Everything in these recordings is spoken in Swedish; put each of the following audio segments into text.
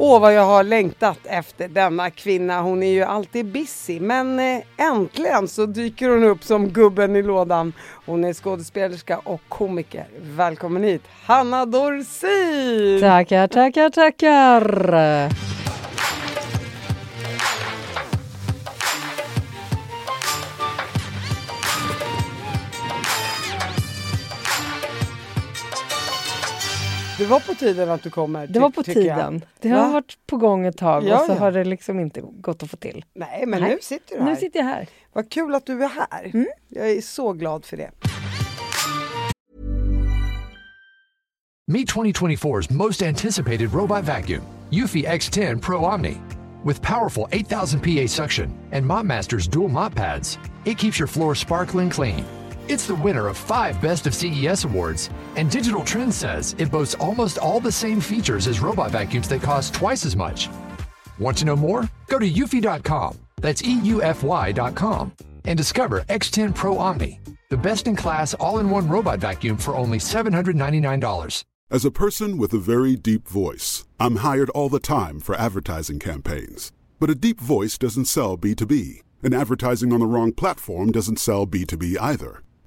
Åh, vad jag har längtat efter denna kvinna. Hon är ju alltid busy, men eh, äntligen så dyker hon upp som gubben i lådan. Hon är skådespelerska och komiker. Välkommen hit, Hanna Dorsin! Tackar, tackar, tackar! Det var på tiden att du kommer. Det var på tiden. Det har Va? varit på gång ett tag Ja, och så ja. har det liksom inte gått att få till. Nej, men Nej. nu sitter du här. Nu sitter jag här. Vad kul att du är här. Mm. Jag är så glad för det. Meet 2024's most anticipated robot vacuum, Eufy X10 Pro Omni. With powerful 8000 PA suction and MopMaster's dual mop pads, it keeps your floor sparkling clean. It's the winner of five Best of CES awards, and Digital Trends says it boasts almost all the same features as robot vacuums that cost twice as much. Want to know more? Go to eufy.com, that's EUFY.com, and discover X10 Pro Omni, the best in class all in one robot vacuum for only $799. As a person with a very deep voice, I'm hired all the time for advertising campaigns. But a deep voice doesn't sell B2B, and advertising on the wrong platform doesn't sell B2B either.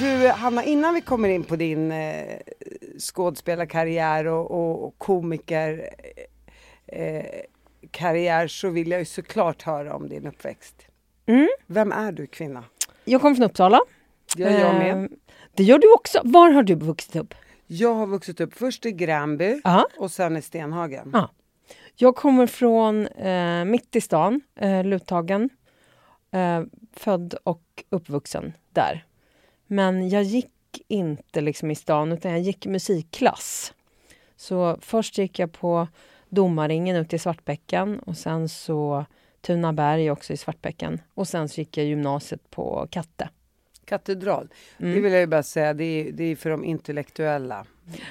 Du, Hanna, innan vi kommer in på din eh, skådespelarkarriär och, och, och komiker eh, karriär så vill jag ju såklart höra om din uppväxt. Mm. Vem är du kvinna? Jag kommer från Uppsala. Det gör jag med. Eh, Det gör du också. Var har du vuxit upp? Jag har vuxit upp först i Gränby Ja. och sen i Stenhagen. Ja. Jag kommer från eh, mitt i stan, eh, Luthagen. Eh, född och uppvuxen där. Men jag gick inte liksom i stan, utan jag gick musikklass. Så först gick jag på Domarringen ute i Svartbäcken och sen så Tunaberg också i Svartbäcken. Och sen så gick jag gymnasiet på Katte. Katedral. Mm. Det vill jag ju bara säga, det är, det är för de intellektuella.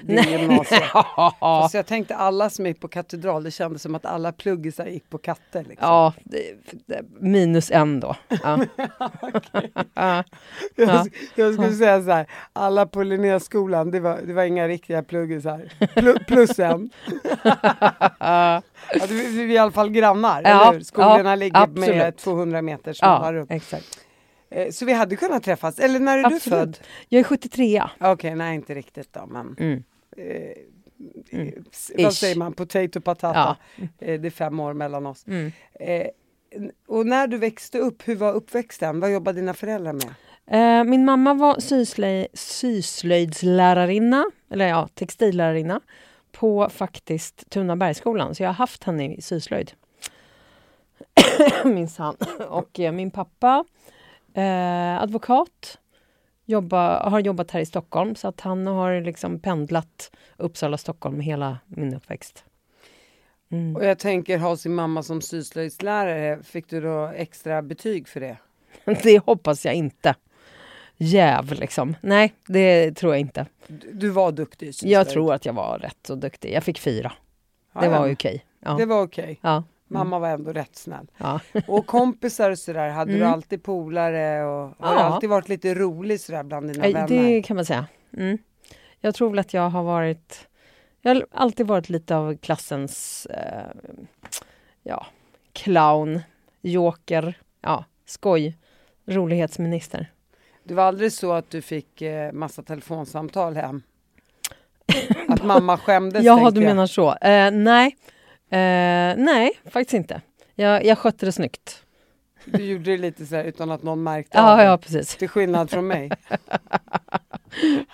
Är gymnasiet. Fast jag tänkte alla som gick på katedral, det kändes som att alla pluggisar gick på katter. Liksom. Ja, det, det, minus en då. Ja. Ja. Jag, jag skulle säga så här, alla på Linnéskolan, det var, det var inga riktiga pluggisar. Plu, plus en. det, vi, vi är i alla fall grannar, Ja, eller hur? Skolorna ja, ligger med absolut. 200 meter snarare ja, exakt. Eh, Så vi hade kunnat träffas. Eller när är du Absolut. född? Jag är 73 Okej, nej inte riktigt då, men mm. eh, Mm. vad säger man, potato patata. Eh, det är fem år mellan oss. Mm. Eh, och när du växte upp, hur var uppväxten? Vad jobbade dina föräldrar med? Eh, min mamma var syslöj, syslöjdslärarinna, eller ja, textillärarinna på faktiskt Tunabergsskolan. Så jag har haft henne i syslöjd. Minsann. Och eh, min pappa, eh, advokat, jobba, har jobbat här i Stockholm. Så att han har liksom pendlat Uppsala-Stockholm hela min uppväxt. Mm. Och jag tänker ha sin mamma som syslöjdslärare, fick du då extra betyg för det? Det hoppas jag inte. Jäv liksom. Nej, det tror jag inte. Du, du var duktig syslöjd? Jag tror att jag var rätt så duktig. Jag fick fyra. Ja, Det ja. var ju okej. Ja. Det var okej. Ja. Mamma var ändå rätt snäll. Ja. Och kompisar och sådär, hade du Mm. alltid polare och har Ja. du alltid varit lite rolig sådär bland dina vänner? Det kan man säga. Mm. Jag tror väl att jag har varit... Jag har alltid varit lite av klassens eh, ja, clown, joker, ja, skoj, rolighetsminister. Det var aldrig så att du fick eh, massa telefonsamtal hem? Att mamma skämdes? Jaha, du menar så. Eh, nej. Eh, nej, faktiskt inte. Jag, jag skötte det snyggt. Du gjorde det lite så här utan att någon märkte Ja, det. ja precis. Till skillnad från mig.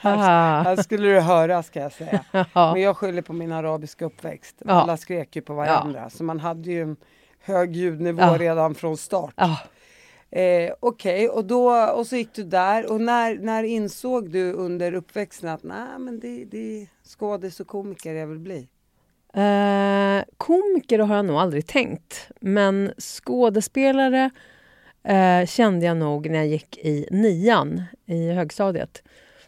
Ah. Här skulle du höra ska jag säga. Ja. Men jag skyller på min arabiska uppväxt. Ja. Alla skrek ju på varandra. Så man hade ju en hög ljudnivå Ja. redan från start. Ja. Eh, Okej, och, då, och så gick du där. Och när, när insåg du under uppväxten att nej men det, det är skådis och komiker jag vill bli? Eh, komiker har jag nog aldrig tänkt, men skådespelare eh, kände jag nog när jag gick i nian i högstadiet.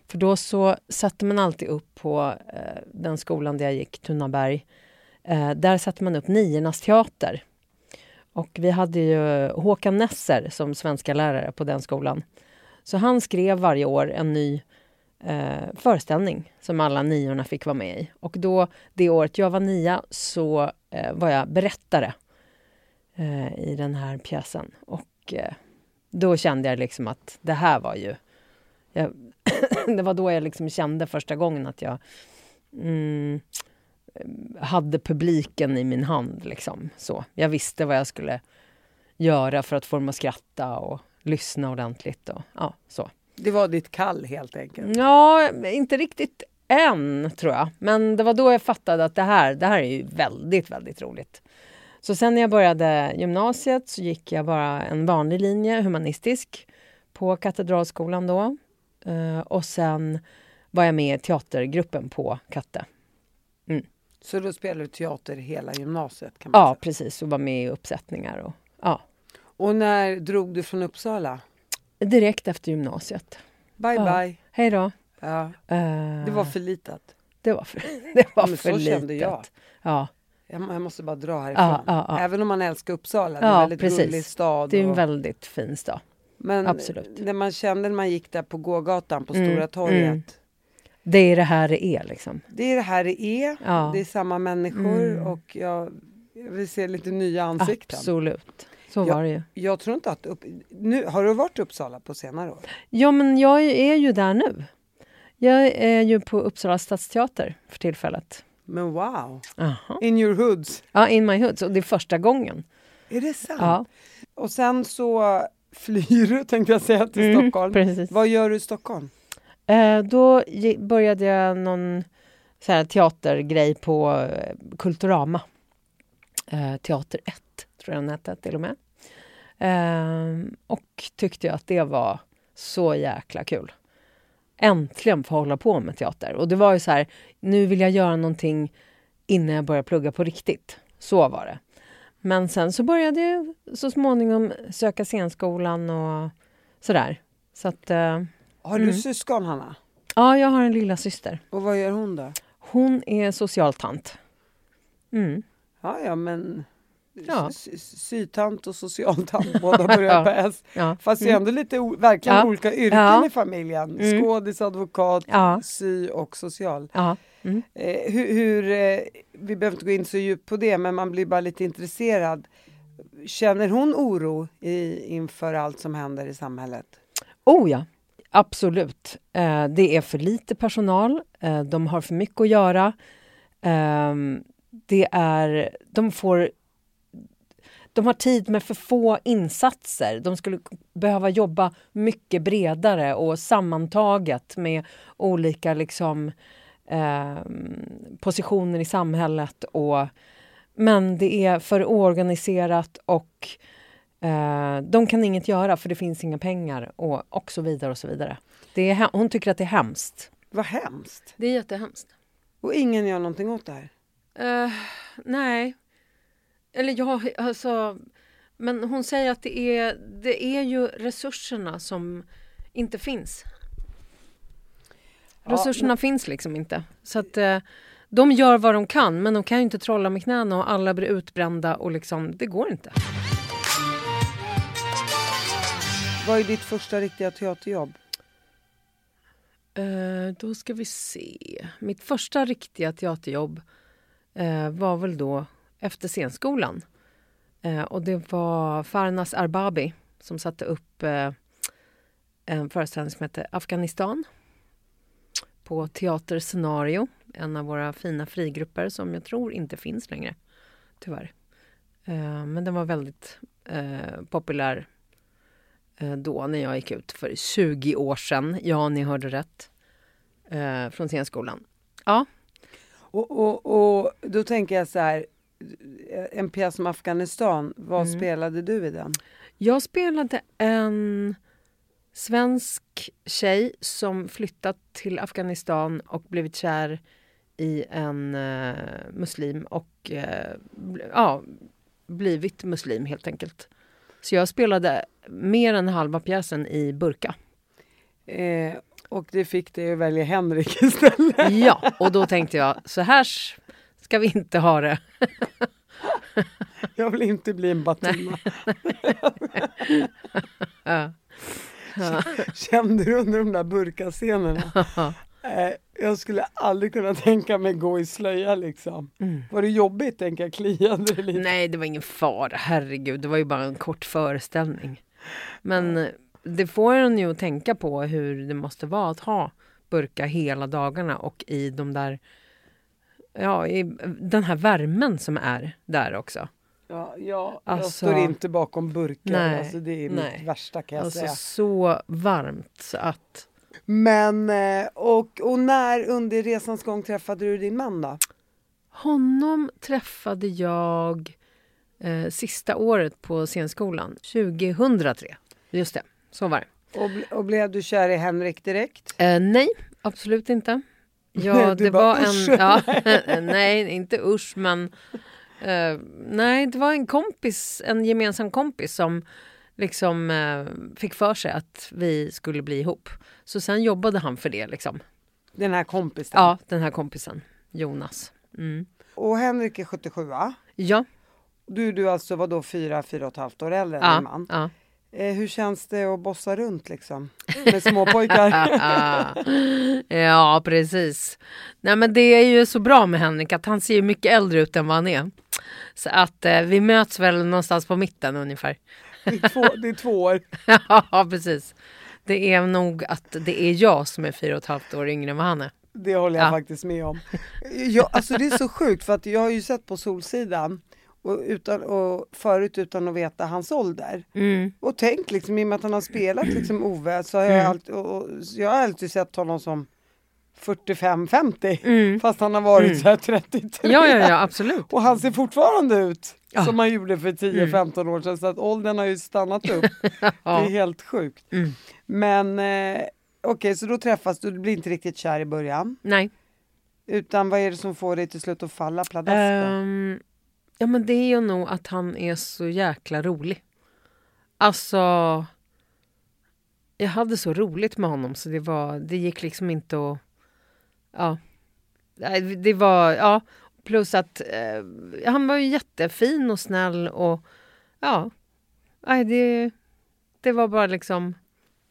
För då så satte man alltid upp på eh, den skolan där jag gick, Tunaberg. Eh, där satte man upp Niornas teater. Och vi hade ju Håkan Nesser som svenska lärare på den skolan. Så han skrev varje år en ny eh, föreställning som alla niorna fick vara med i. Och då, det året jag var nia så eh, var jag berättare eh, i den här pjäsen. Och eh, då kände jag liksom att det här var ju... Jag, det var då jag liksom kände första gången att jag mm, hade publiken i min hand. Liksom. Så. Jag visste vad jag skulle göra för att få dem att skratta och lyssna ordentligt. Och, ja, så. Det var ditt kall helt enkelt. Ja, inte riktigt än, tror jag. Men det var då jag fattade att det här, det här är ju väldigt, väldigt roligt. Så sen när jag började gymnasiet så gick jag bara en vanlig linje, humanistisk, på Katedralskolan då. Eh, och sen var jag med i teatergruppen på Katte. Så då spelade du teater hela gymnasiet kan man Ja, säga. precis. Och var med i uppsättningar. Och, ja, Och när drog du från Uppsala? Direkt efter gymnasiet. Bye Ja. bye. Hej då. Ja, Eh, det var för litet. det var för, det var Men för så litet. kände jag. Ja, Jag, måste bara dra härifrån. Ja, ja. Även om man älskar Uppsala. det är en väldigt precis. rolig stad. det är en och- väldigt fin stad. Men absolut. när man kände när man gick där på gågatan på Mm, Stora torget. mm. Det är det här det är liksom. Det är det här det är. Ja. Det är samma människor Mm. och jag, jag vill se lite nya ansikten. Absolut. Så Ja. var det ju. Jag tror inte att... Upp, nu, har du varit i Uppsala på senare år? Ja, men jag är ju där nu. Jag är ju på Uppsala stadsteater för tillfället. Men wow! Aha. In your hoods. Ja, in my hood. Så det är första gången. Är det sant? Ja, Och sen så flyr du, tänkte jag säga, till Mm, Stockholm. precis. Vad gör du i Stockholm? Eh, då började jag någon så här, teatergrej på Kulturama. Eh, Teater 1, tror jag den hette till och med. Eh, och tyckte att det var så jäkla kul. Äntligen få hålla på med teater. Och det var ju så här, nu vill jag göra någonting innan jag börjar plugga på riktigt. Så var det. Men sen så började jag så småningom söka scenskolan och sådär. Så att, eh, Har du Mm. syskon, Hanna? ja, jag har en lilla syster. Och vad gör hon då? Hon är socialtant. Mm. Ja, ja, men Ja. sy- sy- sytant och socialtant, båda börjar på S. Ja. Fast det är ändå lite verkligen Ja. olika yrken Ja. i familjen. Mm. Skådis, advokat, Ja. sy och social. Ja. Mm. Eh, hur, hur, eh, vi behöver inte gå in så djupt på det, men man blir bara lite intresserad. Känner hon oro i, inför allt som händer i samhället? Oh ja, absolut. Eh, det är för lite personal. Eh, de har för mycket att göra. Ehm, det är, de får de har tid med för få insatser. De skulle behöva jobba mycket bredare och sammantaget med olika liksom, ehm, positioner i samhället. Och, men det är för oorganiserat och eh, de kan inget göra för det finns inga pengar och, och så vidare. och så vidare. Det är, hon tycker att det är hemskt. Vad hemskt! Det är jättehemskt. Och ingen gör någonting åt det här. Uh, nej. Eller ja, alltså... Men hon säger att det är, det är ju resurserna som inte finns. Ja, Resurserna finns liksom inte. Så att eh, de gör vad de kan, men de kan ju inte trolla med knäna och alla blir utbrända och liksom, det går inte. Vad är ditt första riktiga teaterjobb? Eh, då ska vi se. Mitt första riktiga teaterjobb eh, var väl då efter scenskolan. Eh, och det var Farnas Arbabi som satte upp eh, en föreställning som hette Afghanistan på Teater Scenario, en av våra fina frigrupper som jag tror inte finns längre, tyvärr. Eh, men den var väldigt eh, populär eh, då när jag gick ut för 20 år sedan. Ja, ni hörde rätt. Eh, från scenskolan. Ja. Och, och, och då tänker jag så här, en pjäs som Afghanistan, vad Mm. spelade du i den? Jag spelade en svensk tjej som flyttat till Afghanistan och blivit kär i en eh, muslim och eh, ja, blivit muslim helt enkelt. Så jag spelade mer än halva pjäsen i burka. Eh, och det fick dig att välja Henrik istället. Ja, och då tänkte jag så här ska vi inte ha det. Jag vill inte bli en Batuma. Ja. Kände du under de där burkascenerna? Eh, jag skulle aldrig kunna tänka mig gå i slöja liksom. Var det jobbigt tänker jag? Kliade det lite? Nej, det var ingen fara. Herregud, det var ju bara en kort föreställning. Men det får en ju att tänka på hur det måste vara att ha burka hela dagarna och i de där... Ja, i den här värmen som är där också. Ja, ja jag Alltså- står inte bakom burkar. Nej, alltså, det är nej. mitt värsta kan jag Alltså säga. så varmt så att... Men, eh, och, och när under resans gång träffade du din man då? Honom träffade jag eh, sista året på scenskolan, 2003. Just det, så var det. Och, och blev du kär i Henrik direkt? Eh, nej, absolut inte. Ja, det bara, var "Usch." en... Ja, nej, inte usch, men... eh, nej, det var en kompis, en gemensam kompis som liksom eh, fick för sig att vi skulle bli ihop. Så sen jobbade han för det. Liksom. Den här kompisen? Ja, den här kompisen, Jonas. Mm. Och Henrik är 77 va? Ja, Du, du alltså var då fyra, fyra och ett halvt år äldre än din ja, man. ja. Eh, hur känns det att bossa runt liksom? Med småpojkar? ja, precis. Nej, men det är ju så bra med Henrik att han ser ju mycket äldre ut än vad han är. Så att eh, vi möts väl någonstans på mitten ungefär. det, är två, det är två år. ja, precis. Det är nog att det är jag som är fyra och ett halvt år yngre än vad han är. Det håller jag Ja. faktiskt med om. Jag, alltså det är så sjukt för att jag har ju sett på Solsidan och, utan, och förut utan att veta hans ålder. Mm. Och tänk liksom i och med att han har spelat liksom Ove så har jag, Mm. alltid, och, och, jag har alltid sett honom som 45-50 Mm. fast han har varit Mm. så här 33. Ja, ja, ja, absolut. Och han ser fortfarande ut Ja. som han gjorde för 10-15 år sedan så att åldern har ju stannat upp. Det är Ja. helt sjukt. Mm. Men eh, okej, så då träffas du, du blir inte riktigt kär i början. Nej. Utan vad är det som får dig till slut att falla pladask då? Ja, men det är ju nog att han är så jäkla rolig. Alltså... Jag hade så roligt med honom så det var... Det gick liksom inte att... Ja. Det var... Ja. Plus att eh, han var ju jättefin och snäll och... Ja. Nej, det... Det var bara liksom...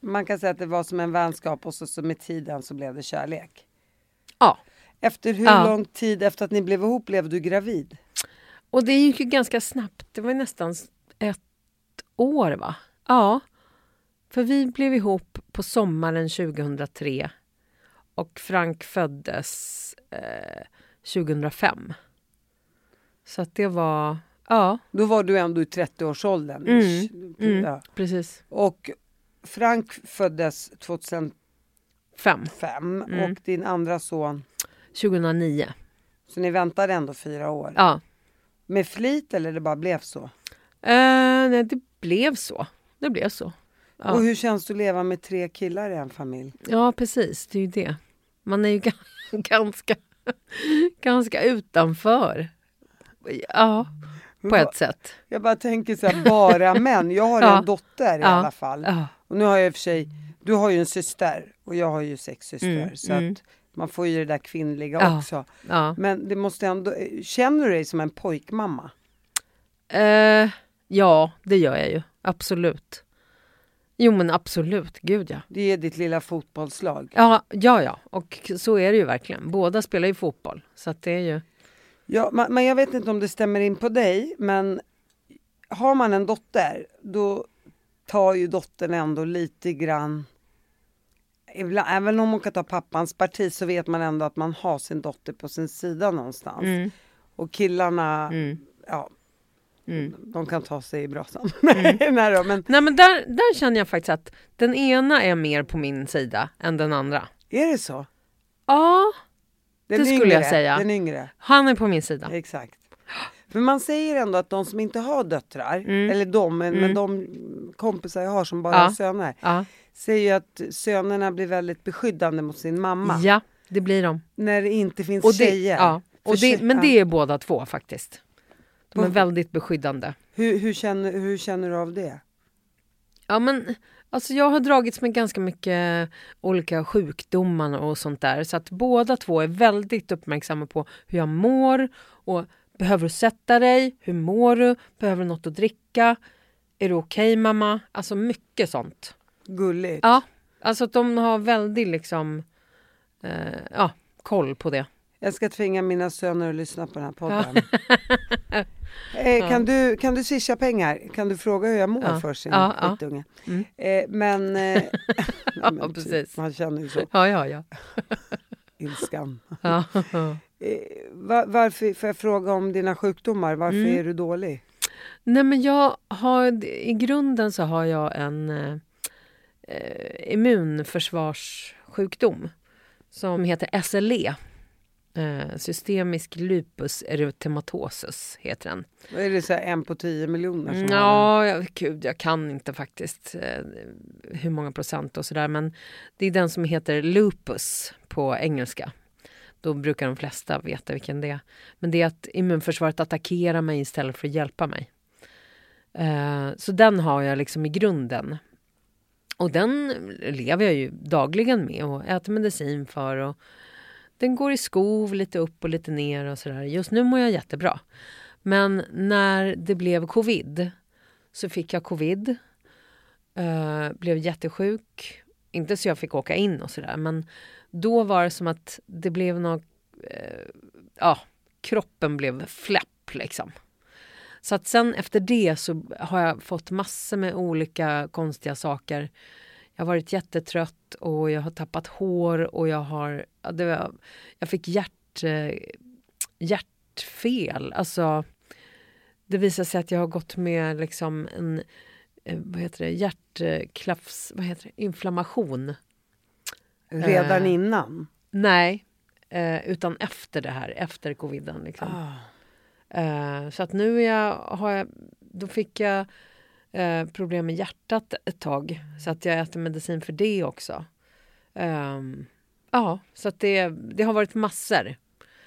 Man kan säga att det var som en vänskap och så, så med tiden så blev det kärlek. Ja. Efter hur Ja. lång tid efter att ni blev ihop blev du gravid? Och det gick ju ganska snabbt. Det var nästan ett år, va? Ja. För vi blev ihop på sommaren 2003 och Frank föddes eh, 2005. Så att det var... Ja, Då var du ändå i 30-årsåldern. Mm, mm. Precis. Och Frank föddes 2005 Fem. Mm. och din andra son, 2009. så ni väntade ändå fyra år. Ja. Med flit eller det bara blev så? Eh, nej, det blev så. Det blev så. Ja. Och hur känns det att leva med tre killar i en familj? Ja, precis. Det är ju det. Man är ju ga- ganska, ganska utanför. Ja, på ett sätt. Jag bara tänker så här, bara män. Jag har Ja. en dotter i Ja. alla fall. Och nu har jag i och för sig, du har ju en syster och jag har ju sex systrar. Mm, så mm. att man får ju det där kvinnliga Ja. också. ja. Men det måste ändå, känner du dig som en pojkmamma? Eh, ja, det gör jag ju. Absolut. Jo, men absolut. Gud, ja. Det är ditt lilla fotbollslag. Ja, ja, ja. Och så är det ju verkligen. Båda spelar ju fotboll. Så det är ju... Ja, men jag vet inte om det stämmer in på dig, men har man en dotter, då tar ju dottern ändå lite grann Ibland, även om hon kan ta pappans parti så vet man ändå att man har sin dotter på sin sida någonstans. Mm, Och killarna, mm. ja, De kan ta sig i brasan. Nej då, men Nej men där, där känner jag faktiskt att den ena är mer på min sida än den andra. är det så? Ja, Den Det skulle jag yngre, säga. Den yngre, han är på min sida. exakt. För man säger ändå att de som inte har döttrar, Mm. eller de, men, men de kompisar jag har som bara Ja. har söner, Ja, säger ju att sönerna blir väldigt beskyddande mot sin mamma. ja det blir de. När det inte finns Och det, tjejer. ja, och det, men det är båda två faktiskt. De är väldigt beskyddande. Hur, hur, känner, hur känner du av det? Ja, men alltså jag har dragits med ganska mycket olika sjukdomar och sånt där. Så att båda två är väldigt uppmärksamma på hur jag mår. Och behöver du sätta dig? Hur mår du? Behöver du något att dricka? Är du okej mamma? Alltså mycket sånt. Gulligt. Ja, alltså att de har väldigt liksom, eh, ja, koll på det. Jag ska tvinga mina söner att lyssna på den här podden. eh, kan, du, kan du swisha pengar? Kan du fråga hur jag mår Ja. för sin Ja, ja. skitunge? Mm. Eh, men, eh, Ja, men typ, precis. man känner ju så, Ja, ja, ja. Ilskan. ja. Eh, var, varför, får jag fråga om dina sjukdomar? Varför Mm. är du dålig? Nej men jag har, i grunden så har jag en eh, immunförsvarssjukdom som heter SLE. Eh, systemisk lupus erytematosus heter den. Är det så en på tio miljoner som? Ja, jag, gud, jag kan inte faktiskt eh, hur många procent och sådär men det är den som heter lupus på engelska. Då brukar de flesta veta vilken det är. Men det är att immunförsvaret attackerar mig istället för att hjälpa mig. Eh, så den har jag liksom i grunden. Och den lever jag ju dagligen med och äter medicin för. Och den går i skov lite upp och lite ner och sådär. Just nu mår jag jättebra. Men när det blev covid så fick jag covid. Eh, blev jättesjuk. Inte så jag fick åka in och sådär men då var det som att det blev något... Eh, ja, kroppen blev fläpp liksom. Så att sen efter det så har jag fått massor med olika konstiga saker. Jag har varit jättetrött och jag har tappat hår och jag har... Var, jag fick hjärt, eh, hjärtfel. Alltså, det visar sig att jag har gått med liksom en eh, vad heter det, hjärtklaffs... Vad heter det? Inflammation. Redan Eh. innan? Nej, eh, utan efter det här, efter coviden. Liksom. Ah. Eh, så att nu jag, har jag, då fick jag eh, problem med hjärtat ett tag. Så att jag äter medicin för det också. Ehm, ja, så att det, det har varit massor.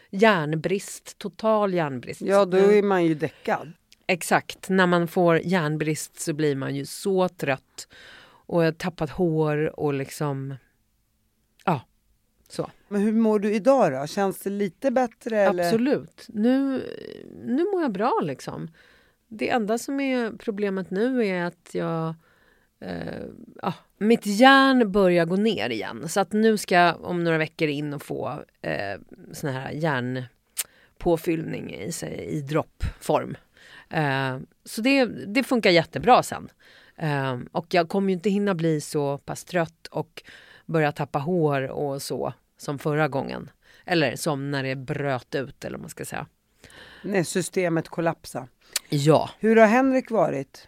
Järnbrist, total järnbrist. Ja, då Mm. är man ju däckad. Exakt, när man får järnbrist så blir man ju så trött. Och jag har tappat hår och liksom... Ja, så. Men hur mår du idag då? Känns det lite bättre? Eller? Absolut. Nu, nu mår jag bra liksom. Det enda som är problemet nu är att jag... Eh, ja, mitt järn börjar gå ner igen. Så att nu ska jag om några veckor in och få eh, sån här järnpåfyllning i, sig, i droppform. Eh, så det, det funkar jättebra sen. Eh, och jag kommer ju inte hinna bli så pass trött och börja tappa hår och så som förra gången. Eller som när det bröt ut eller vad man ska säga. När systemet kollapsade. Ja. Hur har Henrik varit?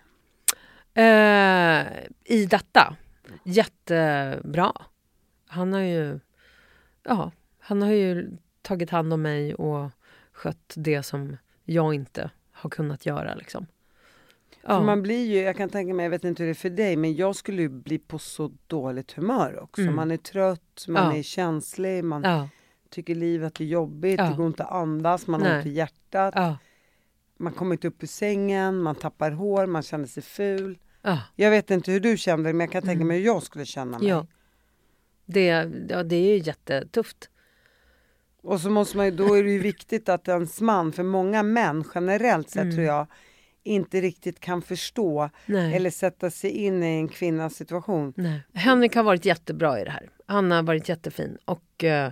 Eh, I detta? Jättebra. Han har ju... Ja, han har ju tagit hand om mig och skött det som jag inte har kunnat göra. Liksom. För Ja. man blir ju, jag kan tänka mig, jag vet inte hur det är för dig, men jag skulle ju bli på så dåligt humör också. Mm. Man är trött, man Ja. är känslig, man ja, tycker livet är jobbigt, det går inte att andas, man har ont i hjärtat, man kommer inte upp ur sängen, man tappar hår, man känner sig ful. ja. Jag vet inte hur du kände men jag kan tänka mig hur jag skulle känna mig. Mm. ja. Det, ja, det är ju jättetufft. Och så måste man ju, då är det ju viktigt att ens man, för många män generellt sett Mm. tror jag, inte riktigt kan förstå Nej. eller sätta sig in i en kvinnas situation. Nej. Henrik har varit jättebra i det här. Han har varit jättefin. Och eh,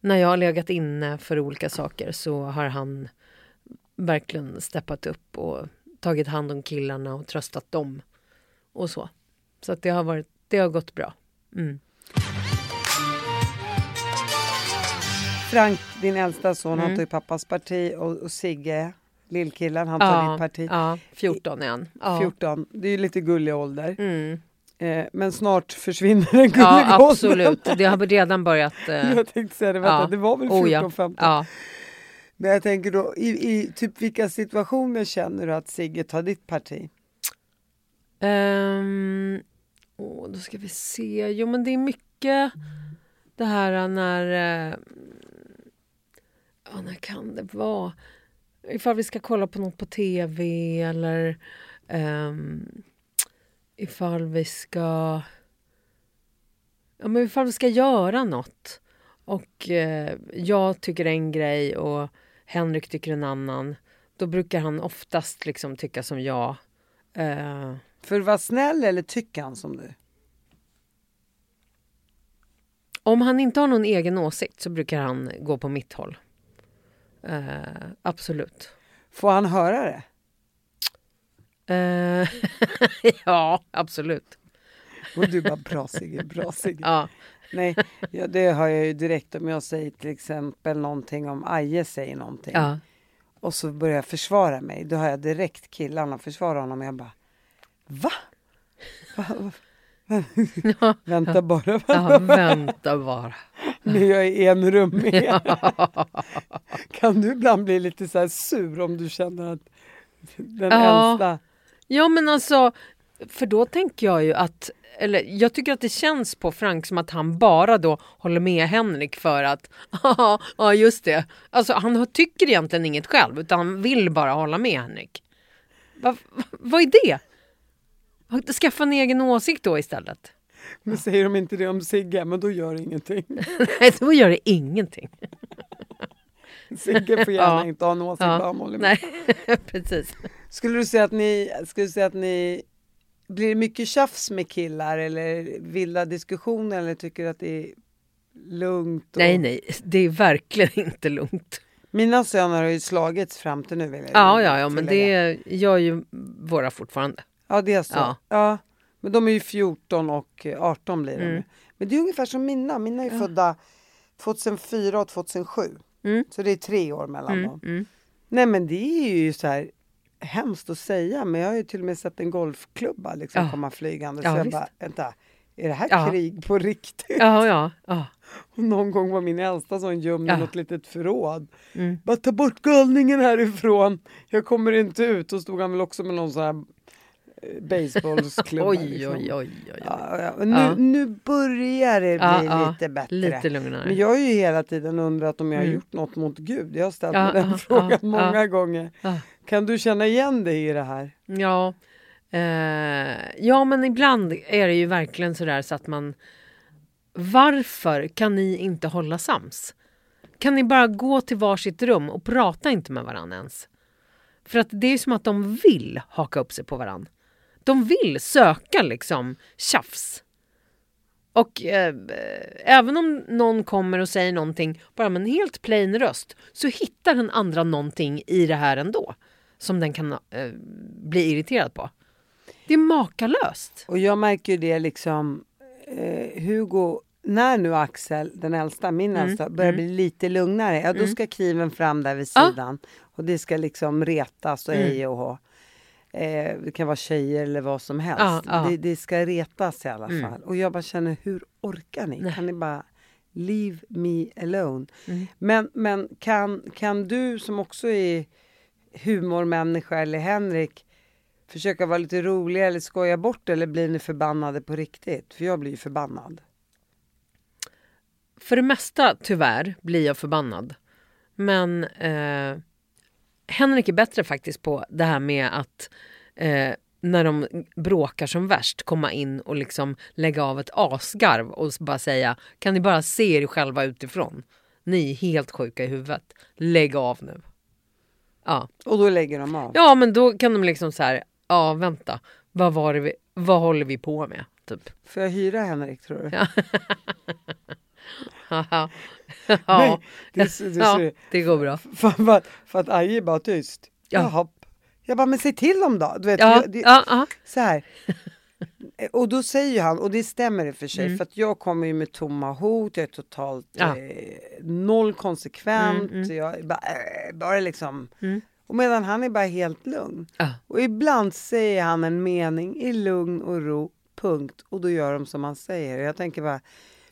när jag har legat inne för olika saker så har han verkligen steppat upp och tagit hand om killarna och tröstat dem. Och så. Så att det har, varit, det har gått bra. Mm. Frank, din äldsta son, han Mm. tar ju pappas parti och, och Sigge lillkillen, han tar ditt parti. Ja, 14 är han. Ja. 14, det är ju lite gullig ålder. Mm. Eh, men snart försvinner den gulliga Ja, åldern. absolut. Det har redan börjat... eh, Jag tänkte säga det, vänta, ja. det var väl 14, Oh, ja. 15? Ja. Men jag tänker då, i, i typ vilka situationer känner du att Sigge tar ditt parti? Um, åh, då ska vi se. Jo, men det är mycket det här när... Eh, ja, när kan det vara? Ifall vi ska kolla på något på tv eller um, ifall vi ska... Ja, men ifall vi ska göra något och eh, jag tycker en grej och Henrik tycker en annan då brukar han oftast liksom tycka som jag. Eh, För att vara snäll eller tycker han som du? Om han inte har någon egen åsikt så brukar han gå på mitt håll. Eh, absolut. Får han höra det? Eh, ja, absolut. Och du bara, bra Sigge, bra Sigge. Ja. Nej, ja, det har jag ju direkt om jag säger till exempel någonting om Aje säger någonting. Ja. Och så börjar jag försvara mig. Då har jag direkt killarna försvara honom. Jag bara, va? va? va? Ja. Vänta bara, ja, vänta bara. nu är jag i en rum med. Kan du ibland bli lite så här sur om du känner att den Ja. äldsta... Ja, men alltså, för då tänker jag ju att eller jag tycker att det känns på Frank som att han bara då håller med Henrik för att ja just det. Alltså han tycker egentligen inget själv utan han vill bara hålla med Henrik. Va, va, vad är det? Skaffa en egen åsikt då istället. Men säger de inte det om Sigge, men då gör det ingenting. Nej, då gör det ingenting. Sigge får gärna Ja. inte ha en åsikt, Ja. med. Nej, precis. Skulle du säga att ni, skulle du säga att ni blir det mycket tjafs med killar eller vilda diskussioner eller tycker du att det är lugnt? Och... Nej, nej, det är verkligen inte lugnt. Mina söner har ju slagits fram till nu vill jag Ja, ja, ja, men det gör ju våra fortfarande. Ja, det är så. Ja. Ja. Men de är ju 14 och eh, 18 blir de. Mm. Men det är ungefär som mina. Mina är födda 2004 och 2007. Mm. Så det är tre år mellan Mm, dem. mm. Nej men det är ju så här hemskt att säga men jag har ju till och med sett en golfklubba liksom Ja. komma flygande. Ja, så jag visst. bara, vänta, är det här Ja. krig på riktigt? Ja, ja, ja. Och någon gång var min äldsta som gömde Ja. något litet förråd. Mm. Bara ta bort galningen härifrån, jag kommer inte ut. Och stod han väl också med någon sån här eh, baseballsklubba. Oj, liksom. oj, oj, oj. Ja, ja. Nu, Ja. nu börjar det bli Ja, ja. lite bättre. Lite lugnare. Men jag har ju hela tiden undrat om jag har Mm. gjort något mot Gud. Jag har ställt Ja, mig den ja, frågan ja, många ja. gånger. Kan du känna igen dig i det här? Ja, eh, ja, men ibland är det ju verkligen sådär så att man... Varför kan ni inte hålla sams? Kan ni bara gå till varsitt rum och prata inte med varandra ens? För att det är som att de vill haka upp sig på varandra. De vill söka liksom tjafs. Och eh, även om någon kommer och säger någonting bara med en helt plain röst så hittar den andra någonting i det här ändå som den kan eh, bli irriterad på. Det är makalöst. Och jag märker ju det liksom, eh, Hugo, när nu Axel, den äldsta, min Mm, äldsta, börjar bli lite lugnare, ja då ska kniven fram där vid sidan. Och det ska liksom retas och Mm. hej och hå. Eh, det kan vara tjejer eller vad som helst. Ja, ja. Det, det ska retas i alla Mm. fall. Och jag bara känner, hur orkar ni? Nej. Kan ni bara leave me alone? Mm. Men, men kan, kan du som också är humormänniska eller Henrik försöka vara lite rolig eller skoja bort eller blir ni förbannade på riktigt? För jag blir ju förbannad. För det mesta, tyvärr, blir jag förbannad. Men eh, Henrik är bättre faktiskt på det här med att eh, när de bråkar som värst komma in och liksom lägga av ett asgarv och bara säga kan ni bara se er själva utifrån? Ni är helt sjuka i huvudet. Lägg av nu. Ja, Och då lägger de av. ja men då kan de liksom så här, ja vänta, vad, var vi, vad håller vi på med? Typ. Får jag hyra Henrik tror du? Ja. ja. Nej, det, det, ja, det går bra. för, för, för att Aje är bara tyst. Ja. Jaha. Jag bara, men säg till dem då. Du vet, Ja, det, ja. Så här. Och då säger han, och det stämmer i och för sig, Mm. för att jag kommer ju med tomma hot, jag är totalt Ja. eh, noll konsekvent, Mm, mm. jag bara, eh, bara liksom. Mm. Och medan han är bara helt lugn. Ja. Och ibland säger han en mening i lugn och ro, punkt. Och då gör de som han säger. Jag tänker bara,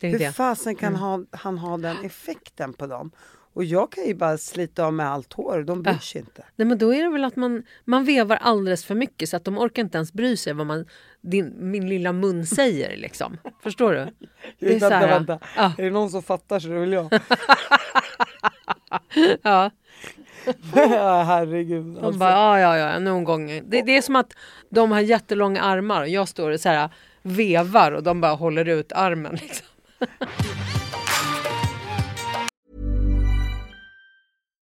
hur. Mm. fasen kan ha, han ha den effekten på dem? Och jag kan ju bara slita av med allt hår, de bryr sig inte. Nej, men då är det väl att man, man vevar alldeles för mycket så att de orkar inte ens bry sig vad man, din, min lilla mun säger. Liksom. Förstår du? Det är så här, vänta. ja. Är det någon som fattar så det är väl jag. Ja, ja, herregud. de Alltså. bara, ja, ja, ja, någon gång. Det, det är som att de har jättelånga armar och jag står och så här, vevar och de bara håller ut armen. Liksom.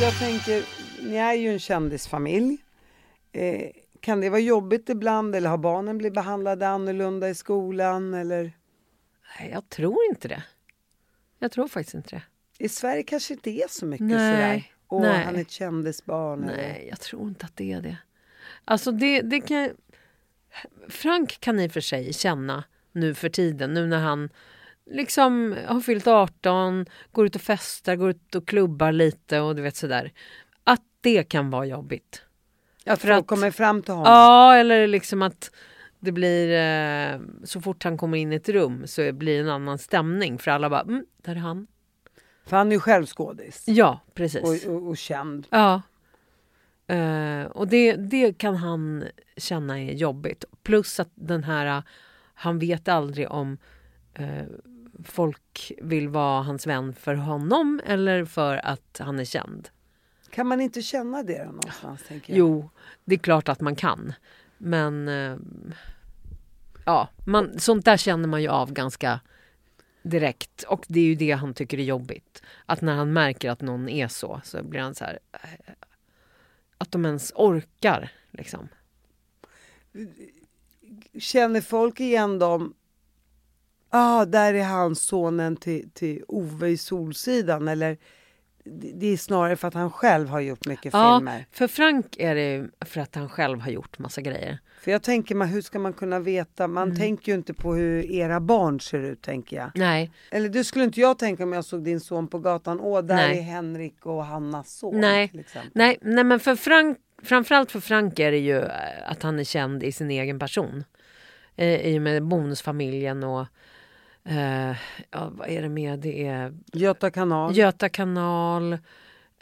Jag tänker, ni är ju en kändisfamilj. Eh, kan det vara jobbigt ibland eller har barnen blivit behandlade annorlunda i skolan? Eller? Nej, jag tror inte det. Jag tror faktiskt inte det. I Sverige kanske inte är så mycket Nej, sådär. Åh, nej. han är ett kändisbarn. eller- Nej, jag tror inte att det är det. Alltså det, det kan... Frank kan i och för sig känna nu för tiden, nu när han liksom har fyllt 18, går ut och festar, går ut och klubbar lite och du vet sådär. Att det kan vara jobbigt. Att för folk att- kommer fram till honom. Ja, eller liksom att det blir... Eh, så fort han kommer in i ett rum så blir det en annan stämning för alla bara, mm, där är han. För han är ju själv skådis. Ja, precis. Och, och, och känd. Ja. Eh, och det, det kan han känna är jobbigt. Plus att den här, han vet aldrig om eh, folk vill vara hans vän för honom eller för att han är känd. Kan man inte känna det någonstans? Tänker jag? Jo, det är klart att man kan. Men eh, ja, man, sånt där känner man ju av ganska direkt. Och det är ju det han tycker är jobbigt. Att när han märker att någon är så, så blir han så här... eh, Att de ens orkar, liksom. Känner folk igen dem? Ja, ah, där är han sonen till, till Ove i Solsidan. Eller det är snarare för att han själv har gjort mycket Ja, filmer. för Frank är det för att han själv har gjort massa grejer. För jag tänker mig, hur ska man kunna veta? Man Mm. tänker ju inte på hur era barn ser ut, tänker jag. Nej, Eller det skulle inte jag tänka om jag såg din son på gatan. Åh, där Nej. är Henrik och Hannas son. Nej. Till exempel. nej, nej men för Frank, framförallt för Frank är det ju eh, att han är känd i sin egen person. Eh, I och med bonusfamiljen och eh, ja, vad är det med? Det är Göta kanal. Göta kanal.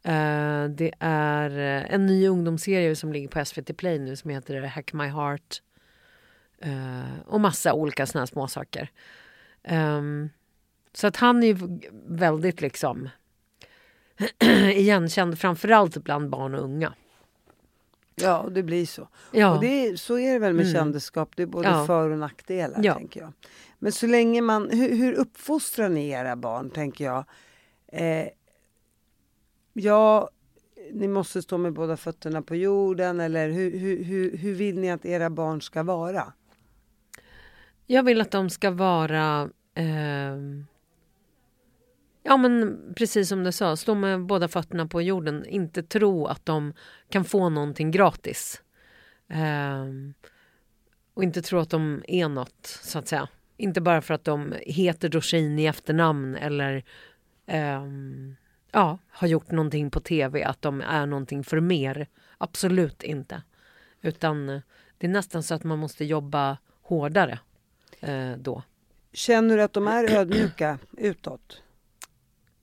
Eh, det är eh, en ny ungdomsserie som ligger på SVT Play nu som heter Hack My Heart. Eh, och massa olika såna här småsaker. Ehm, så att han är ju väldigt liksom igenkänd framförallt bland barn och unga. Ja, och det blir så. Ja. Och det så är det väl med Mm. kändisskap. Det är både Ja. för och nackdelar, Ja. tänker jag. Men så länge man... Hur, hur uppfostrar ni era barn, tänker jag? Eh, ja, ni måste stå med båda fötterna på jorden. Eller hur, hur, hur, hur vill ni att era barn ska vara? Jag vill att de ska vara eh, Ja men precis som du sa, stå med båda fötterna på jorden. Inte tro att de kan få någonting gratis. Eh, och inte tro att de är något, så att säga. Inte bara för att de heter Dorsin i efternamn eller ehm, ja, har gjort någonting på tv, att de är någonting för mer. Absolut inte. Utan eh, det är nästan så att man måste jobba hårdare eh, då. Känner du att de är ödmjuka utåt?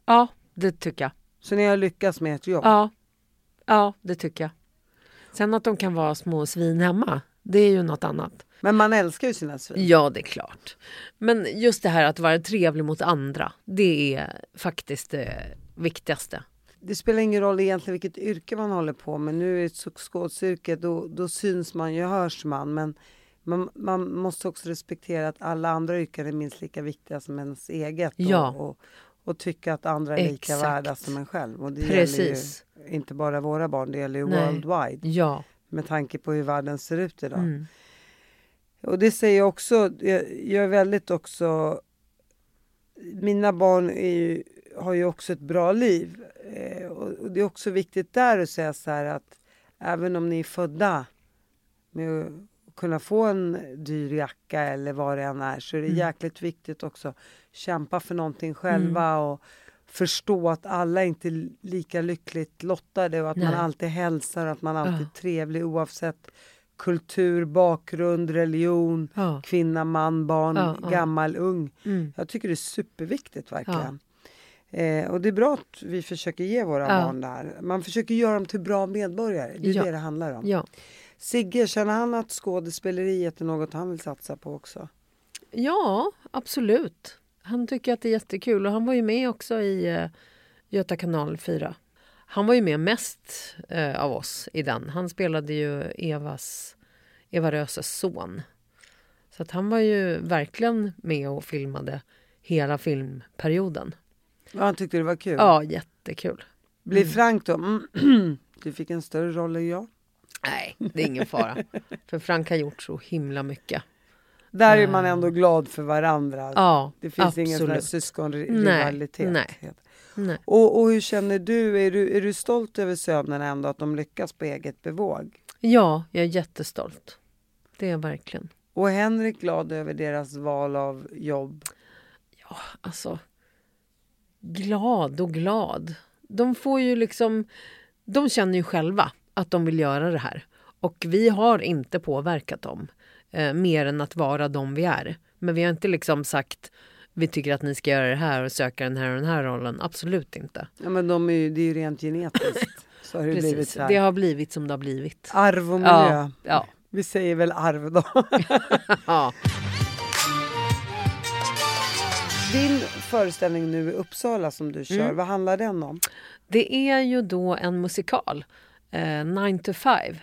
Ja, det tycker jag. Så ni har lyckats med ert jobb? Ja, ja det tycker jag. Sen att de kan vara små svin hemma, det är ju något annat. Men man älskar ju sina svin. Ja, det är klart. Men just det här att vara trevlig mot andra, det är faktiskt det viktigaste. Det spelar ingen roll egentligen vilket yrke man håller på med. Nu är det skådisyrket, då, då syns man ju, hörs man. Men man, man måste också respektera att alla andra yrken är minst lika viktiga som ens eget. Ja. Och, och, och tycka att andra är lika Exakt. värda som en själv. Och det Precis. gäller ju inte bara våra barn, det gäller ju Nej. worldwide. Ja. Med tanke på hur världen ser ut idag. Mm. Och det säger jag också, jag, jag är väldigt också... Mina barn ju, har ju också ett bra liv. Eh, och, och det är också viktigt där att säga så här att även om ni är födda med att kunna få en dyr jacka eller vad det än är så är det Mm. jäkligt viktigt också att kämpa för någonting själva och förstå att alla inte är lika lyckligt lottade och att man Nej. alltid hälsar och att man alltid Ja. är trevlig oavsett kultur, bakgrund, religion, Ja. kvinna, man, barn, Ja, gammal, ung. Mm. Jag tycker det är superviktigt verkligen. Eh, och det är bra att vi försöker ge våra barn det här. Man försöker göra dem till bra medborgare. Det är det det handlar om. Sigge, känner han att skådespeleriet är något han vill satsa på också? ja, absolut. Han tycker att det är jättekul och han var ju med också i eh, Göta kanal 4. Han var ju med mest eh, av oss i den. Han spelade ju Evas, Eva Röses son. Så att han var ju verkligen med och filmade hela filmperioden. Ja, han tyckte det var kul. Ja, jättekul. Blir Frank då? Mm, du fick en större roll än jag. Nej, det är ingen fara. För Frank har gjort så himla mycket. Där är man ändå glad för varandra. Ja, det finns ingen sån här absolut. syskonrivalitet. Nej, Nej. Och, och hur känner du? Är, du? är du stolt över sönerna ändå att de lyckas på eget bevåg? Ja, jag är jättestolt. Det är jag verkligen. Och Henrik glad över deras val av jobb? Alltså, glad och glad. De får ju liksom... De känner ju själva att de vill göra det här. Och vi har inte påverkat dem eh, mer än att vara de vi är. Men vi har inte liksom sagt vi tycker att ni ska göra det här och söka den här och den här rollen. Absolut inte. Ja, men de är ju, det är ju rent genetiskt. Så har det blivit Precis. här. Det har blivit som det har blivit. Arv och miljö. Ja, ja. Vi säger väl arv då. ja. Din föreställning nu i Uppsala som du kör, Mm. vad handlar den om? Det är ju då en musikal, eh, 9 to 5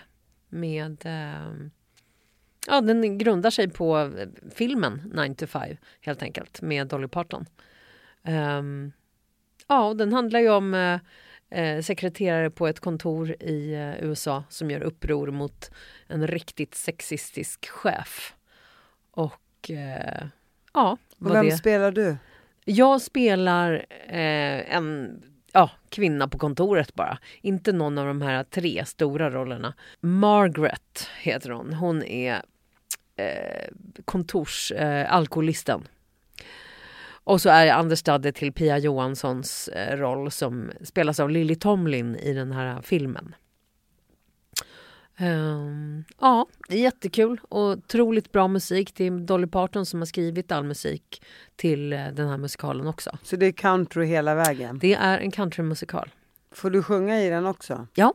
med... Eh, ja, den grundar sig på eh, filmen 9 to 5 helt enkelt med Dolly Parton. Ehm, ja, och den handlar ju om eh, eh, sekreterare på ett kontor i eh, USA som gör uppror mot en riktigt sexistisk chef. Och eh, ja, Och vad vem det... spelar du? Jag spelar eh, en ja, kvinna på kontoret bara. Inte någon av de här tre stora rollerna. Margaret heter hon. Hon är eh, kontorsalkoholisten. Eh, och så är det understudy till Pia Johanssons eh, roll som spelas av Lily Tomlin i den här eh, filmen. Ehm, ja, jättekul och otroligt bra musik. Det är Dolly Parton som har skrivit all musik till eh, den här musikalen också. Så det är country hela vägen. Det är en countrymusikal. Får du sjunga i den också? Ja.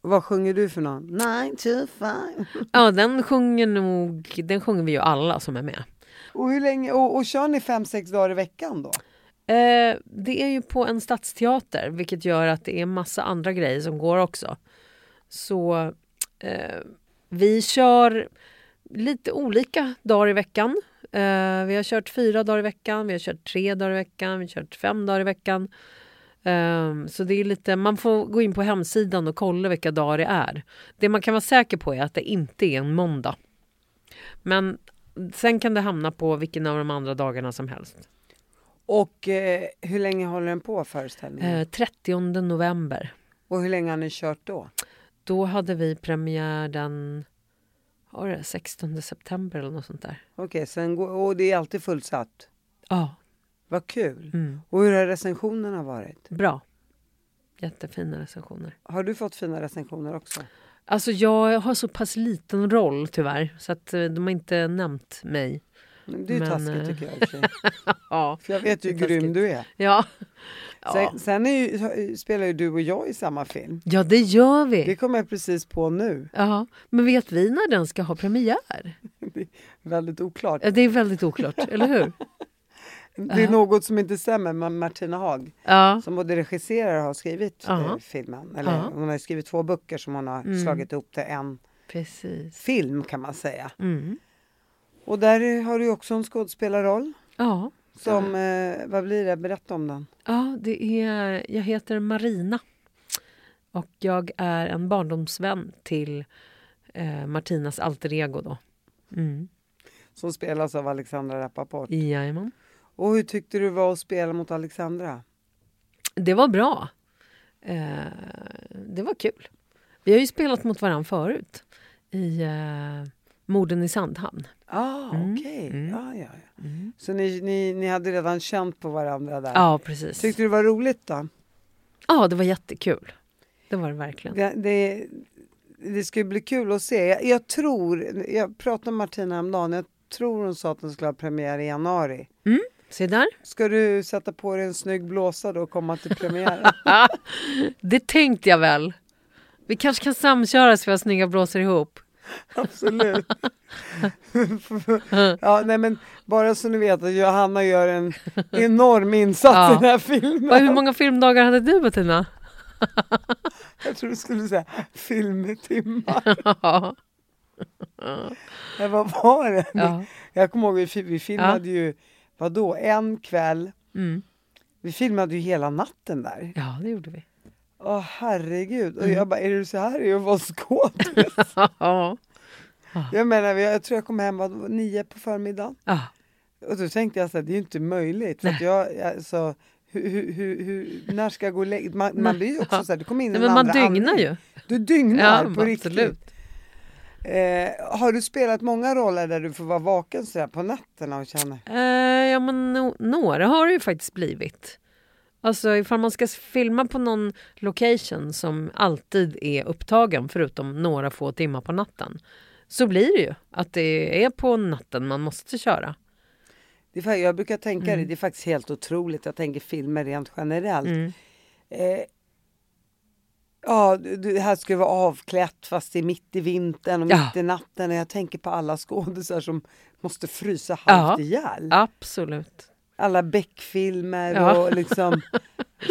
Vad sjunger du för någon? Nine to five. Ja, den sjunger nog, den sjunger vi ju alla som är med. Och hur länge, och, och kör ni fem, sex dagar i veckan då? Eh, det är ju på en stadsteater, vilket gör att det är massa andra grejer som går också. Så vi kör lite olika dagar i veckan. Eh, vi har kört fyra dagar i veckan, vi har kört tre dagar i veckan, vi har kört fem dagar i veckan. Eh, så det är lite, man får gå in på hemsidan och kolla vilka dagar det är. Det man kan vara säker på är att det inte är en måndag. Men sen kan det hamna på vilken av de andra dagarna som helst. Och eh, hur länge håller den på föreställningen? Eh, 30 november. Och hur länge har ni kört då? Då hade vi premiär den var det, 16 september eller något sånt där. Okej, sen går, och det är alltid fullsatt? Ja, Vad kul! mm. Och hur har recensionerna varit? bra. Jättefina recensioner. Har du fått fina recensioner också? Alltså jag har så pass liten roll tyvärr så att eh, de har inte nämnt mig. Det är ju Men, taskigt eh, tycker jag. Ja. För jag vet ju hur grym du är. Ja, ja. Sen, sen är ju, spelar ju du och jag i samma film. ja det gör vi. Det kommer jag precis på nu. Ja. Men vet vi när den ska ha premiär? Väldigt oklart. Ja, Det är väldigt oklart, eller hur? Det är något som inte stämmer med Martina Haag Ja, som både regisserar och har skrivit Ja. eh, filmen. Eller Ja. hon har skrivit två böcker som hon har Mm. slagit ihop till en precis. film kan man säga. Mm. Och där har du också en skådespelarroll. Ja. Som, eh, vad blir det? Berätta om den. ja, det är, jag heter Marina och jag är en barndomsvän till eh, Martinas alter ego. Då. Mm. Som spelas av Alexandra Rappaport. Jajamän. Och hur tyckte du var att spela mot Alexandra? Det var bra. Eh, det var kul. Vi har ju spelat mot varandra förut i eh, Morden i Sandhamn. Ah, Mm, okej. mm. Ja, ja, ja. Så ni, ni, ni hade redan känt på varandra där? Ja, precis. Tyckte du det var roligt då? Ja, det var jättekul. Det var det verkligen. Det, det, det ska ju bli kul att se. Jag, jag tror, jag pratade med Martina häromdagen, jag tror hon sa att den skulle ha premiär i januari. Se där. Ska du sätta på dig en snygg blåsa då och komma till premiären? Det tänkte jag väl. Vi kanske kan samköra så vi har snygga blåsor ihop. Absolut. ja, nej, men bara så ni vet att Johanna gör en enorm insats Ja. i den här filmen. Och hur många filmdagar hade du Bettina? Jag tror du skulle säga filmtimmar. Ja. Men vad var det? ja. Jag kommer ihåg vi, vi filmade ju, vadå, en kväll. Mm. Vi filmade ju hela natten där. ja, det gjorde vi. Åh herregud. Och Mm. jag bara, är det så här det är att vara skådis? Ja. jag menar, jag tror jag kom hem vad, nio på förmiddagen. Ja. Och då tänkte jag så här, det är ju inte möjligt. För att jag, alltså, hur, hur, hur, när ska jag gå och lägga Man, man blir ju också så här, du kommer in i Nej, en men man dygnar ju. Du dygnar Ja, på riktigt. absolut. Eh, har du spelat många roller där du får vara vaken så på nätterna och känna? Eh, ja, men no- några har det ju faktiskt blivit. Alltså ifall man ska filma på någon location som alltid är upptagen förutom några få timmar på natten så blir det ju att det är på natten man måste köra. Det är, jag brukar tänka Mm. det, det är faktiskt helt otroligt. Jag tänker filmer rent generellt. Mm. Eh, ja, det här skulle vara avklätt fast det är mitt i vintern och Ja. mitt i natten. Och jag tänker på alla skådisar som måste frysa Ja. halvt ihjäl. Absolut. Alla Beck-filmer Ja. och liksom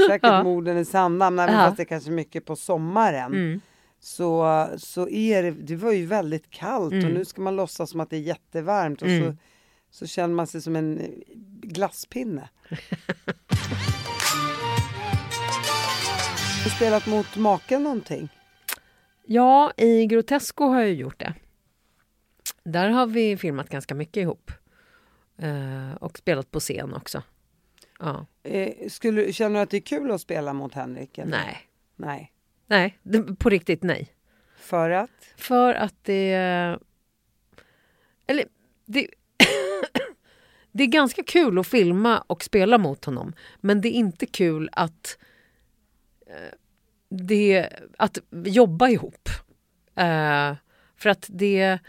säkert Ja. morden i Sandhamn, även Ja. fast det är kanske mycket på sommaren. Mm. Så, så är det, det var ju väldigt kallt och Mm. nu ska man låtsas som att det är jättevarmt och så, Mm. så känner man sig som en glasspinne. Har du spelat mot maken någonting? Ja, i Grotesco har jag gjort det. Där har vi filmat ganska mycket ihop. Eh, och spelat på scen också. Ja. Eh, skulle, känner du att det är kul att spela mot Henrik? eller? Nej, Nej. nej, på riktigt nej. För att? För att det... Eller det... det är ganska kul att filma och spela mot honom. Men det är inte kul att... eh, Det, att jobba ihop. Eh, för att det...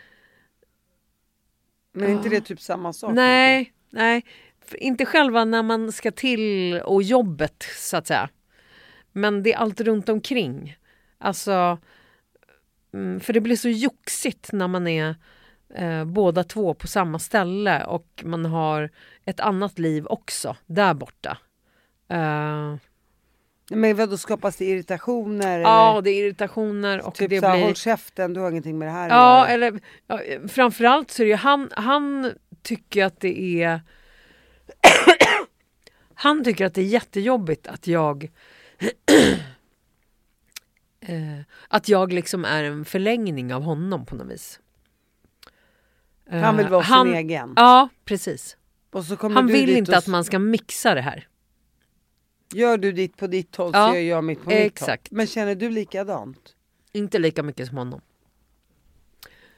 Men är inte det typ samma sak? Nej, nej. Inte själva när man ska till och jobbet så att säga. Men det är allt runt omkring. Alltså, mm, för det blir så joxigt när man är eh, båda två på samma ställe och man har ett annat liv också där borta. Eh, Men vadå, skapas det irritationer? ja, eller? det är irritationer och Typ det så här, blir... håll käften, du har ingenting med det här Ja, göra. eller ja, framförallt så är det ju han, han tycker att det är Han tycker att det är jättejobbigt att jag eh, att jag liksom är en förlängning av honom på något vis. Han vill Eh, vara han, sin egen. Ja, precis. Han vill inte och att man ska mixa det här. Gör du ditt på ditt håll så Ja, gör jag mitt på mitt exakt. håll. Men känner du likadant? Inte lika mycket som honom.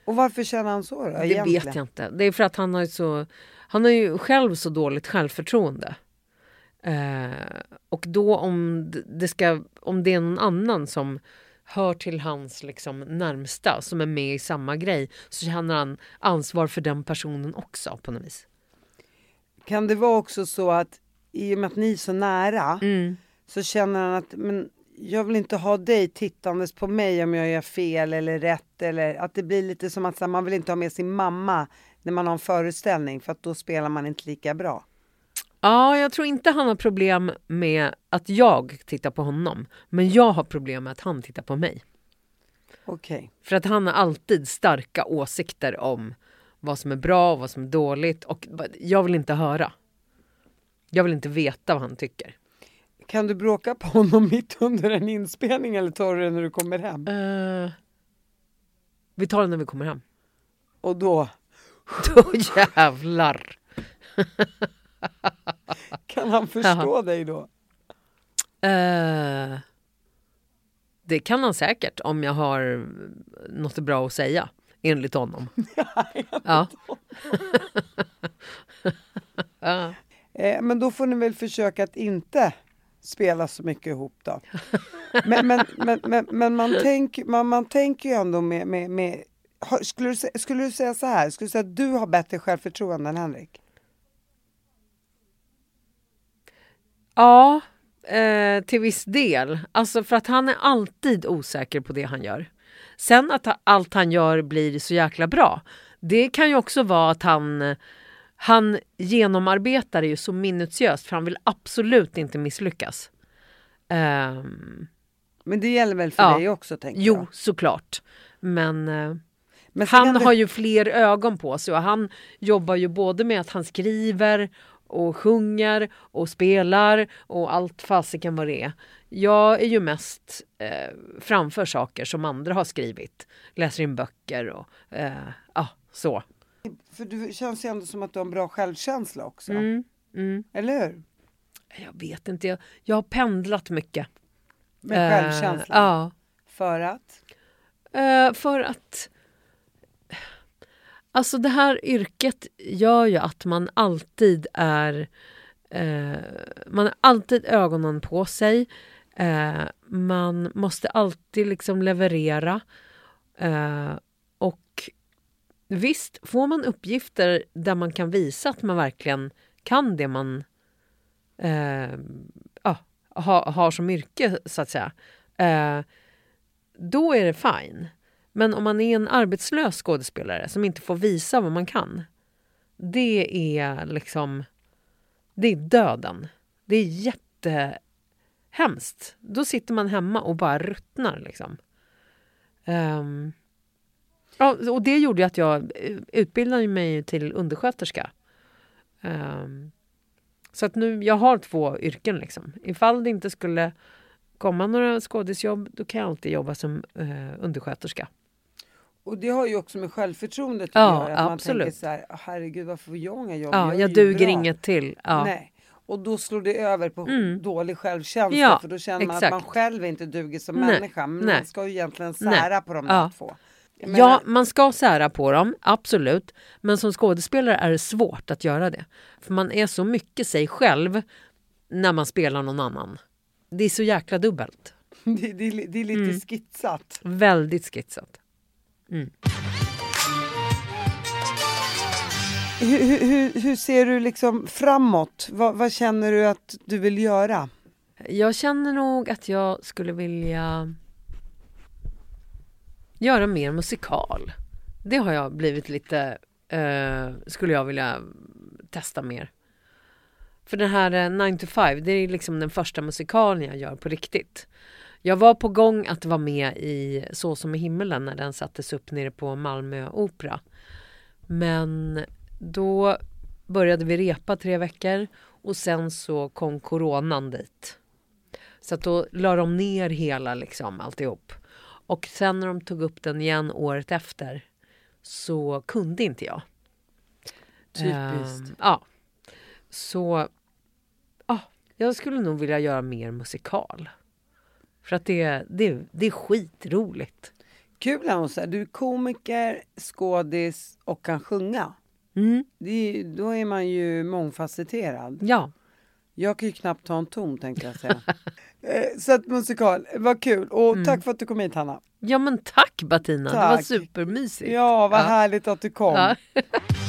Och varför känner han så då? Det egentligen? vet jag inte. Det är för att han har ju så... Han har ju själv så dåligt självförtroende. Eh, och då om det, ska, om det är någon annan som hör till hans liksom, närmsta som är med i samma grej så känner han ansvar för den personen också på något vis. Kan det vara också så att i och med att ni är så nära Mm. så känner han att men, jag vill inte ha dig tittandes på mig om jag gör fel eller rätt eller att det blir lite som att här, man vill inte ha med sin mamma när man har en föreställning för att då spelar man inte lika bra. Ja, jag tror inte han har problem med att jag tittar på honom. Men jag har problem med att han tittar på mig. Okej. För att han har alltid starka åsikter om vad som är bra och vad som är dåligt. Och jag vill inte höra. Jag vill inte veta vad han tycker. Kan du bråka på honom mitt under en inspelning eller tar du det när du kommer hem? Eh, vi tar det när vi kommer hem. Och då Då jävlar! kan han förstå dig då? Eh, det kan han säkert om jag har något bra att säga. Enligt honom. ja. Eh, men då får ni väl försöka att inte spela så mycket ihop då. Men, men, men, men, men man, tänker, man, man tänker ju ändå med... med, med skulle, du, skulle du säga så här, skulle du säga att du har bättre självförtroende än Henrik? Ja, eh, till viss del. Alltså för att han är alltid osäker på det han gör. Sen att allt han gör blir så jäkla bra. Det kan ju också vara att han, han genomarbetar det ju så minutiöst för han vill absolut inte misslyckas. Ehm, Men det gäller väl för Ja. dig också tänker jo, jag? såklart. Men eh, Men han det- har ju fler ögon på sig och han jobbar ju både med att han skriver och sjunger och spelar och allt fasiken vad det är. Jag är ju mest eh, framför saker som andra har skrivit. Läser in böcker och eh, ja, så. För du känns ju ändå som att du har en bra självkänsla också. Mm, mm. Eller hur? Jag vet inte, jag, jag har pendlat mycket. Med Eh, självkänslan. Ja. För att? Eh, för att... Alltså det här yrket gör ju att man alltid är... Eh, man har alltid ögonen på sig. Eh, man måste alltid liksom leverera. Visst, får man uppgifter där man kan visa att man verkligen kan det man eh, ah, ha, har som yrke, så att säga. Eh, då är det fine. Men om man är en arbetslös skådespelare som inte får visa vad man kan. Det är liksom... Det är döden. Det är jättehemskt. Då sitter man hemma och bara ruttnar. Liksom. Ehm, ja, och det gjorde ju att jag utbildade mig till undersköterska. Ehm, så att nu, jag har två yrken. Liksom. Ifall det inte skulle komma några skådisjobb då kan jag alltid jobba som eh, undersköterska. Och det har ju också med självförtroendet Ja, att göra. Att man absolut. tänker så här, herregud varför får jag inga jobb? Ja, jag ju duger bra." inget till. Ja. Nej. Och då slår det över på Mm. dålig självkänsla Ja, för då känner man exakt. att man själv inte duger som Nej, människa. Men nej. man ska ju egentligen Nej. sära på de Ja. där två. Jag Ja, menar, man ska sära på dem, absolut. Men som skådespelare är det svårt att göra det. För man är så mycket sig själv när man spelar någon annan. Det är så jäkla dubbelt. det, det, är- det är lite Mm. skitsat. Väldigt skitsat. Hur, hur, hur, hur ser du liksom framåt? Vad, vad känner du att du vill göra? Jag känner nog att jag skulle vilja göra mer musikal. Det har jag blivit lite, eh, skulle jag vilja testa mer. För den här eh, 9 to 5, det är liksom den första musikalen jag gör på riktigt. Jag var på gång att vara med i Så som i himmelen när den sattes upp nere på Malmö Opera. Men då började vi repa tre veckor och sen så kom coronan dit. Så att då la de ner hela liksom alltihop. Och sen när de tog upp den igen året efter så kunde inte jag. Typiskt. Ehm, ja. så ah, jag skulle nog vilja göra mer musikal. För att det, det, det är skitroligt. Kul Hansa, du är komiker, skådis och kan sjunga. Mm. Det då är man ju mångfacetterad. Ja, Jag kan ju knappt ta en ton tänkte jag säga. Eh, Så att musikal, vad kul. Och Mm. tack för att du kom hit Hanna. ja men tack Bettina, det var Tack. supermysigt. Ja, vad Ja. härligt att du kom. Ja.